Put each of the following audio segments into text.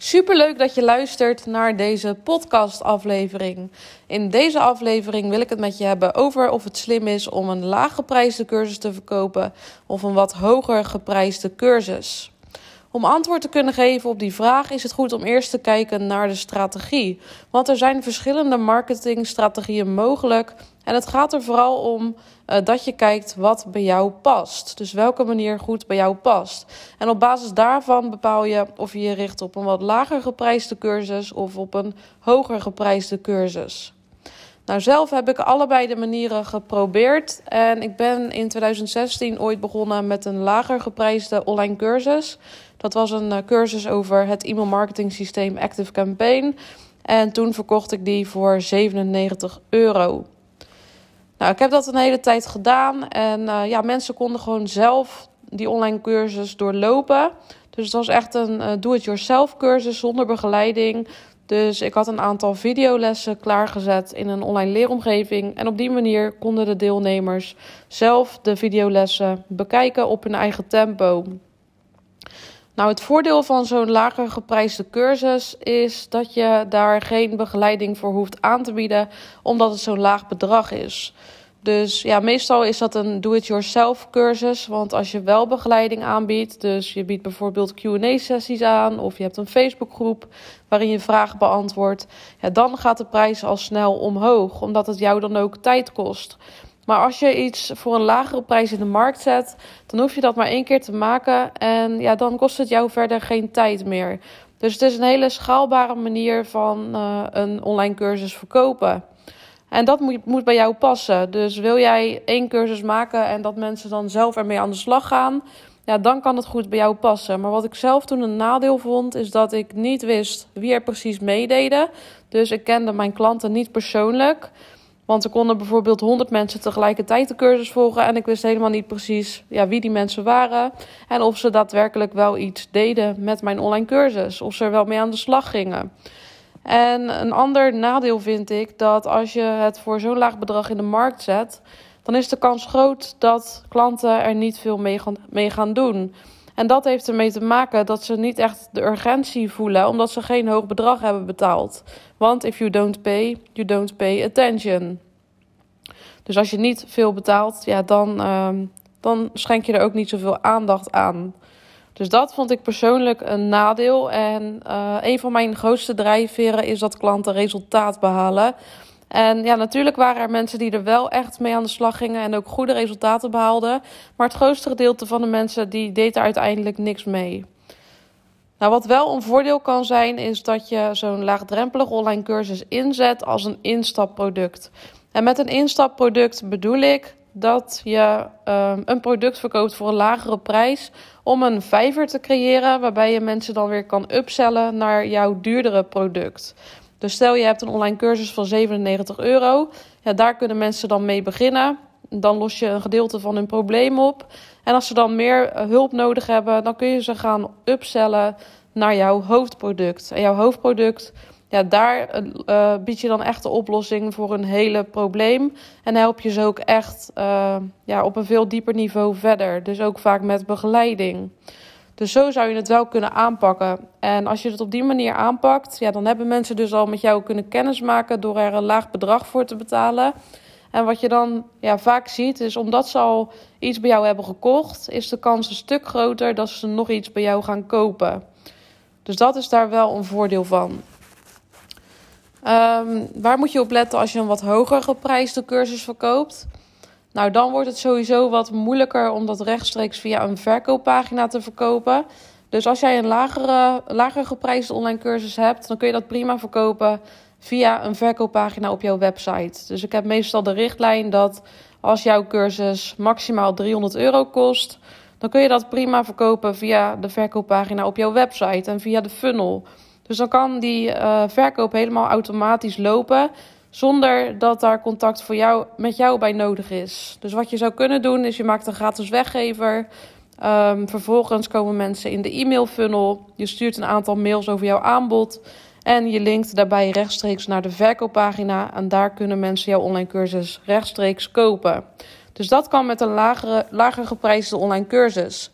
Superleuk dat je luistert naar deze podcastaflevering. In deze aflevering wil ik het met je hebben over of het slim is om een laag geprijsde cursus te verkopen of een wat hoger geprijsde cursus. Om antwoord te kunnen geven op die vraag is het goed om eerst te kijken naar de strategie. Want er zijn verschillende marketingstrategieën mogelijk. En het gaat er vooral om uh, dat je kijkt wat bij jou past. Dus welke manier goed bij jou past. En op basis daarvan bepaal je of je je richt op een wat lager geprijsde cursus of op een hoger geprijsde cursus. Nou, zelf heb ik allebei de manieren geprobeerd. En ik ben in 2016 ooit begonnen met een lager geprijsde online cursus. Dat was een uh, cursus over het e-mail marketing systeem Active Campaign. En toen verkocht ik die voor 97 euro. Nou, ik heb dat een hele tijd gedaan. En uh, ja, mensen konden gewoon zelf die online cursus doorlopen. Dus het was echt een uh, do-it-yourself cursus zonder begeleiding. Dus ik had een aantal videolessen klaargezet in een online leeromgeving. En op die manier konden de deelnemers zelf de videolessen bekijken op hun eigen tempo. Nou, het voordeel van zo'n lager geprijsde cursus is dat je daar geen begeleiding voor hoeft aan te bieden, omdat het zo'n laag bedrag is. Dus ja, meestal is dat een do-it-yourself cursus. Want als je wel begeleiding aanbiedt, dus je biedt bijvoorbeeld QA-sessies aan of je hebt een Facebookgroep waarin je vragen beantwoordt, ja, dan gaat de prijs al snel omhoog, omdat het jou dan ook tijd kost. Maar als je iets voor een lagere prijs in de markt zet, dan hoef je dat maar één keer te maken. En ja, dan kost het jou verder geen tijd meer. Dus het is een hele schaalbare manier van uh, een online cursus verkopen. En dat moet, moet bij jou passen. Dus wil jij één cursus maken en dat mensen dan zelf ermee aan de slag gaan, ja, dan kan het goed bij jou passen. Maar wat ik zelf toen een nadeel vond, is dat ik niet wist wie er precies meededen. Dus ik kende mijn klanten niet persoonlijk. Want er konden bijvoorbeeld 100 mensen tegelijkertijd de cursus volgen. En ik wist helemaal niet precies ja, wie die mensen waren. En of ze daadwerkelijk wel iets deden met mijn online cursus. Of ze er wel mee aan de slag gingen. En een ander nadeel vind ik dat als je het voor zo'n laag bedrag in de markt zet. Dan is de kans groot dat klanten er niet veel mee gaan, mee gaan doen. En dat heeft ermee te maken dat ze niet echt de urgentie voelen, omdat ze geen hoog bedrag hebben betaald. Want if you don't pay, you don't pay attention. Dus als je niet veel betaalt, ja, dan, uh, dan schenk je er ook niet zoveel aandacht aan. Dus dat vond ik persoonlijk een nadeel. En uh, een van mijn grootste drijfveren is dat klanten resultaat behalen. En ja, natuurlijk waren er mensen die er wel echt mee aan de slag gingen en ook goede resultaten behaalden. Maar het grootste gedeelte van de mensen die deed er uiteindelijk niks mee. Nou, wat wel een voordeel kan zijn, is dat je zo'n laagdrempelig online cursus inzet als een instapproduct. En met een instapproduct bedoel ik dat je um, een product verkoopt voor een lagere prijs om een vijver te creëren waarbij je mensen dan weer kan upsellen naar jouw duurdere product. Dus stel je hebt een online cursus van 97 euro, ja, daar kunnen mensen dan mee beginnen. Dan los je een gedeelte van hun probleem op. En als ze dan meer eh, hulp nodig hebben, dan kun je ze gaan upsellen naar jouw hoofdproduct. En jouw hoofdproduct ja, daar uh, bied je dan echt de oplossing voor een hele probleem. En help je ze ook echt uh, ja, op een veel dieper niveau verder. Dus ook vaak met begeleiding. Dus zo zou je het wel kunnen aanpakken. En als je het op die manier aanpakt, ja, dan hebben mensen dus al met jou kunnen kennismaken door er een laag bedrag voor te betalen. En wat je dan ja, vaak ziet, is omdat ze al iets bij jou hebben gekocht, is de kans een stuk groter dat ze nog iets bij jou gaan kopen. Dus dat is daar wel een voordeel van. Um, waar moet je op letten als je een wat hoger geprijsde cursus verkoopt? Nou, dan wordt het sowieso wat moeilijker om dat rechtstreeks via een verkooppagina te verkopen. Dus als jij een lagere, lager geprijsde online cursus hebt, dan kun je dat prima verkopen via een verkooppagina op jouw website. Dus ik heb meestal de richtlijn dat als jouw cursus maximaal 300 euro kost, dan kun je dat prima verkopen via de verkooppagina op jouw website en via de funnel. Dus dan kan die uh, verkoop helemaal automatisch lopen. Zonder dat daar contact voor jou, met jou bij nodig is. Dus wat je zou kunnen doen, is je maakt een gratis weggever. Um, vervolgens komen mensen in de e-mail funnel. Je stuurt een aantal mails over jouw aanbod. En je linkt daarbij rechtstreeks naar de verkooppagina. En daar kunnen mensen jouw online cursus rechtstreeks kopen. Dus dat kan met een lagere, lager geprijsde online cursus.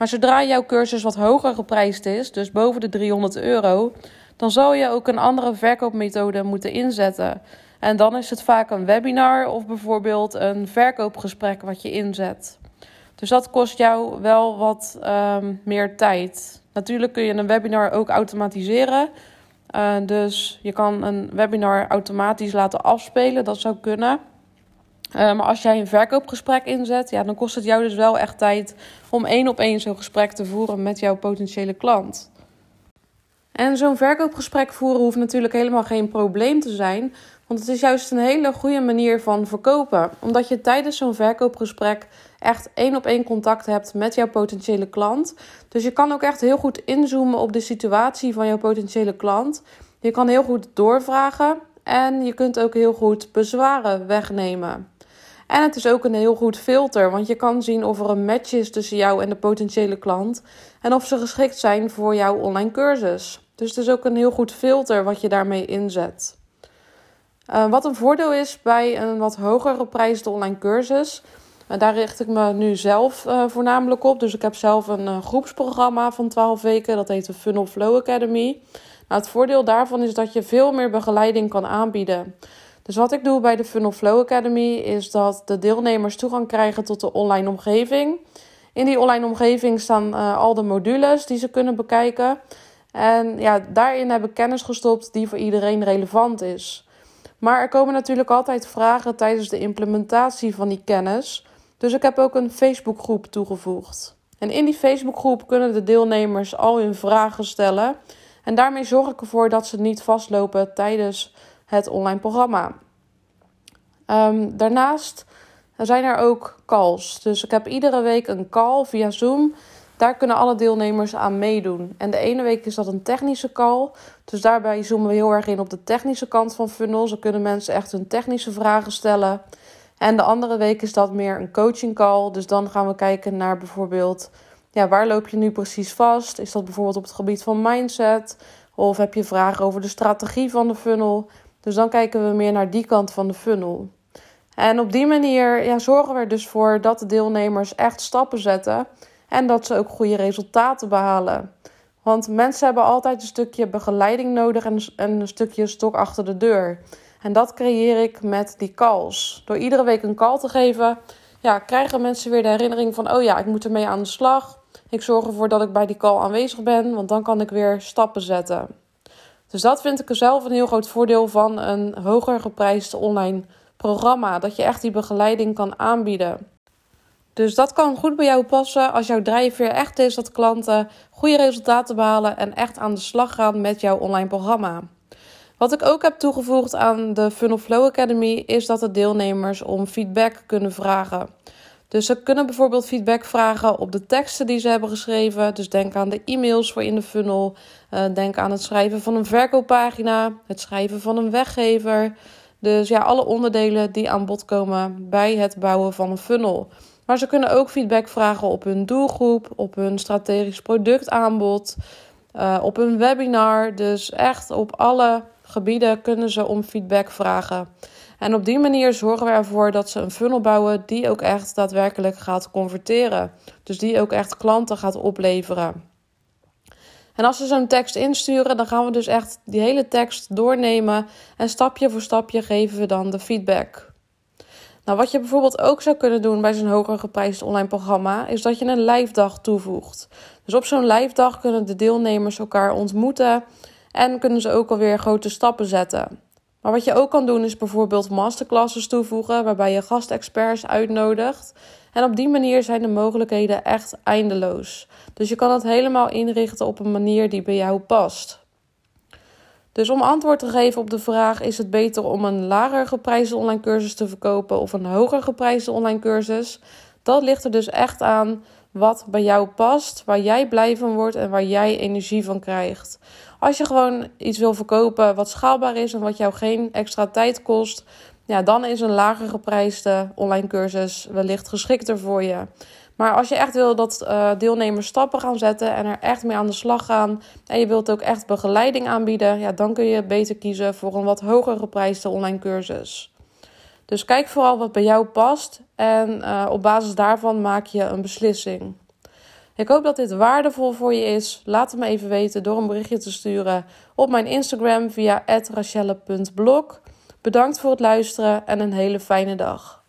Maar zodra jouw cursus wat hoger geprijsd is, dus boven de 300 euro, dan zal je ook een andere verkoopmethode moeten inzetten. En dan is het vaak een webinar of bijvoorbeeld een verkoopgesprek wat je inzet. Dus dat kost jou wel wat ehm, meer tijd. Natuurlijk kun je een webinar ook automatiseren. Uh, dus je kan een webinar automatisch laten afspelen, dat zou kunnen. Uh, maar als jij een verkoopgesprek inzet, ja, dan kost het jou dus wel echt tijd om één op één zo'n gesprek te voeren met jouw potentiële klant. En zo'n verkoopgesprek voeren hoeft natuurlijk helemaal geen probleem te zijn, want het is juist een hele goede manier van verkopen. Omdat je tijdens zo'n verkoopgesprek echt één op één contact hebt met jouw potentiële klant. Dus je kan ook echt heel goed inzoomen op de situatie van jouw potentiële klant. Je kan heel goed doorvragen en je kunt ook heel goed bezwaren wegnemen. En het is ook een heel goed filter, want je kan zien of er een match is tussen jou en de potentiële klant en of ze geschikt zijn voor jouw online cursus. Dus het is ook een heel goed filter wat je daarmee inzet. Uh, wat een voordeel is bij een wat hogere prijsde online cursus, uh, daar richt ik me nu zelf uh, voornamelijk op. Dus ik heb zelf een groepsprogramma van 12 weken, dat heet de Funnel Flow Academy. Nou, het voordeel daarvan is dat je veel meer begeleiding kan aanbieden. Dus wat ik doe bij de Funnel Flow Academy is dat de deelnemers toegang krijgen tot de online omgeving. In die online omgeving staan al de modules die ze kunnen bekijken. En ja, daarin heb ik kennis gestopt die voor iedereen relevant is. Maar er komen natuurlijk altijd vragen tijdens de implementatie van die kennis. Dus ik heb ook een Facebookgroep toegevoegd. En in die Facebookgroep kunnen de deelnemers al hun vragen stellen. En daarmee zorg ik ervoor dat ze niet vastlopen tijdens het online programma. Um, daarnaast zijn er ook calls. Dus ik heb iedere week een call via Zoom daar kunnen alle deelnemers aan meedoen. En de ene week is dat een technische call. Dus daarbij zoomen we heel erg in op de technische kant van funnels. Dan kunnen mensen echt hun technische vragen stellen. En de andere week is dat meer een coaching call. Dus dan gaan we kijken naar bijvoorbeeld, ja, waar loop je nu precies vast? Is dat bijvoorbeeld op het gebied van mindset? Of heb je vragen over de strategie van de funnel? Dus dan kijken we meer naar die kant van de funnel. En op die manier ja, zorgen we er dus voor dat de deelnemers echt stappen zetten en dat ze ook goede resultaten behalen. Want mensen hebben altijd een stukje begeleiding nodig en een stukje stok achter de deur. En dat creëer ik met die calls. Door iedere week een call te geven, ja, krijgen mensen weer de herinnering van: oh ja, ik moet ermee aan de slag. Ik zorg ervoor dat ik bij die call aanwezig ben, want dan kan ik weer stappen zetten. Dus dat vind ik zelf een heel groot voordeel van een hoger geprijsd online programma. Dat je echt die begeleiding kan aanbieden. Dus dat kan goed bij jou passen als jouw drijfveer echt is dat klanten goede resultaten behalen en echt aan de slag gaan met jouw online programma. Wat ik ook heb toegevoegd aan de Funnel Flow Academy is dat de deelnemers om feedback kunnen vragen. Dus ze kunnen bijvoorbeeld feedback vragen op de teksten die ze hebben geschreven. Dus denk aan de e-mails voor in de funnel. Uh, denk aan het schrijven van een verkooppagina, het schrijven van een weggever. Dus ja, alle onderdelen die aan bod komen bij het bouwen van een funnel. Maar ze kunnen ook feedback vragen op hun doelgroep, op hun strategisch productaanbod, uh, op hun webinar. Dus echt op alle gebieden kunnen ze om feedback vragen. En op die manier zorgen we ervoor dat ze een funnel bouwen die ook echt daadwerkelijk gaat converteren. Dus die ook echt klanten gaat opleveren. En als ze zo'n tekst insturen, dan gaan we dus echt die hele tekst doornemen en stapje voor stapje geven we dan de feedback. Nou, wat je bijvoorbeeld ook zou kunnen doen bij zo'n hoger geprijsd online programma, is dat je een live dag toevoegt. Dus op zo'n live dag kunnen de deelnemers elkaar ontmoeten en kunnen ze ook alweer grote stappen zetten. Maar wat je ook kan doen is bijvoorbeeld masterclasses toevoegen, waarbij je gastexperts uitnodigt. En op die manier zijn de mogelijkheden echt eindeloos. Dus je kan het helemaal inrichten op een manier die bij jou past. Dus om antwoord te geven op de vraag: is het beter om een lager geprijsde online cursus te verkopen of een hoger geprijsde online cursus? Dat ligt er dus echt aan wat bij jou past, waar jij blij van wordt en waar jij energie van krijgt. Als je gewoon iets wil verkopen wat schaalbaar is en wat jou geen extra tijd kost, ja, dan is een lager geprijsde online cursus wellicht geschikter voor je. Maar als je echt wil dat uh, deelnemers stappen gaan zetten en er echt mee aan de slag gaan. En je wilt ook echt begeleiding aanbieden. Ja, dan kun je beter kiezen voor een wat hoger geprijsde online cursus. Dus kijk vooral wat bij jou past. En uh, op basis daarvan maak je een beslissing. Ik hoop dat dit waardevol voor je is. Laat het me even weten door een berichtje te sturen op mijn Instagram via rachelle.blog. Bedankt voor het luisteren en een hele fijne dag.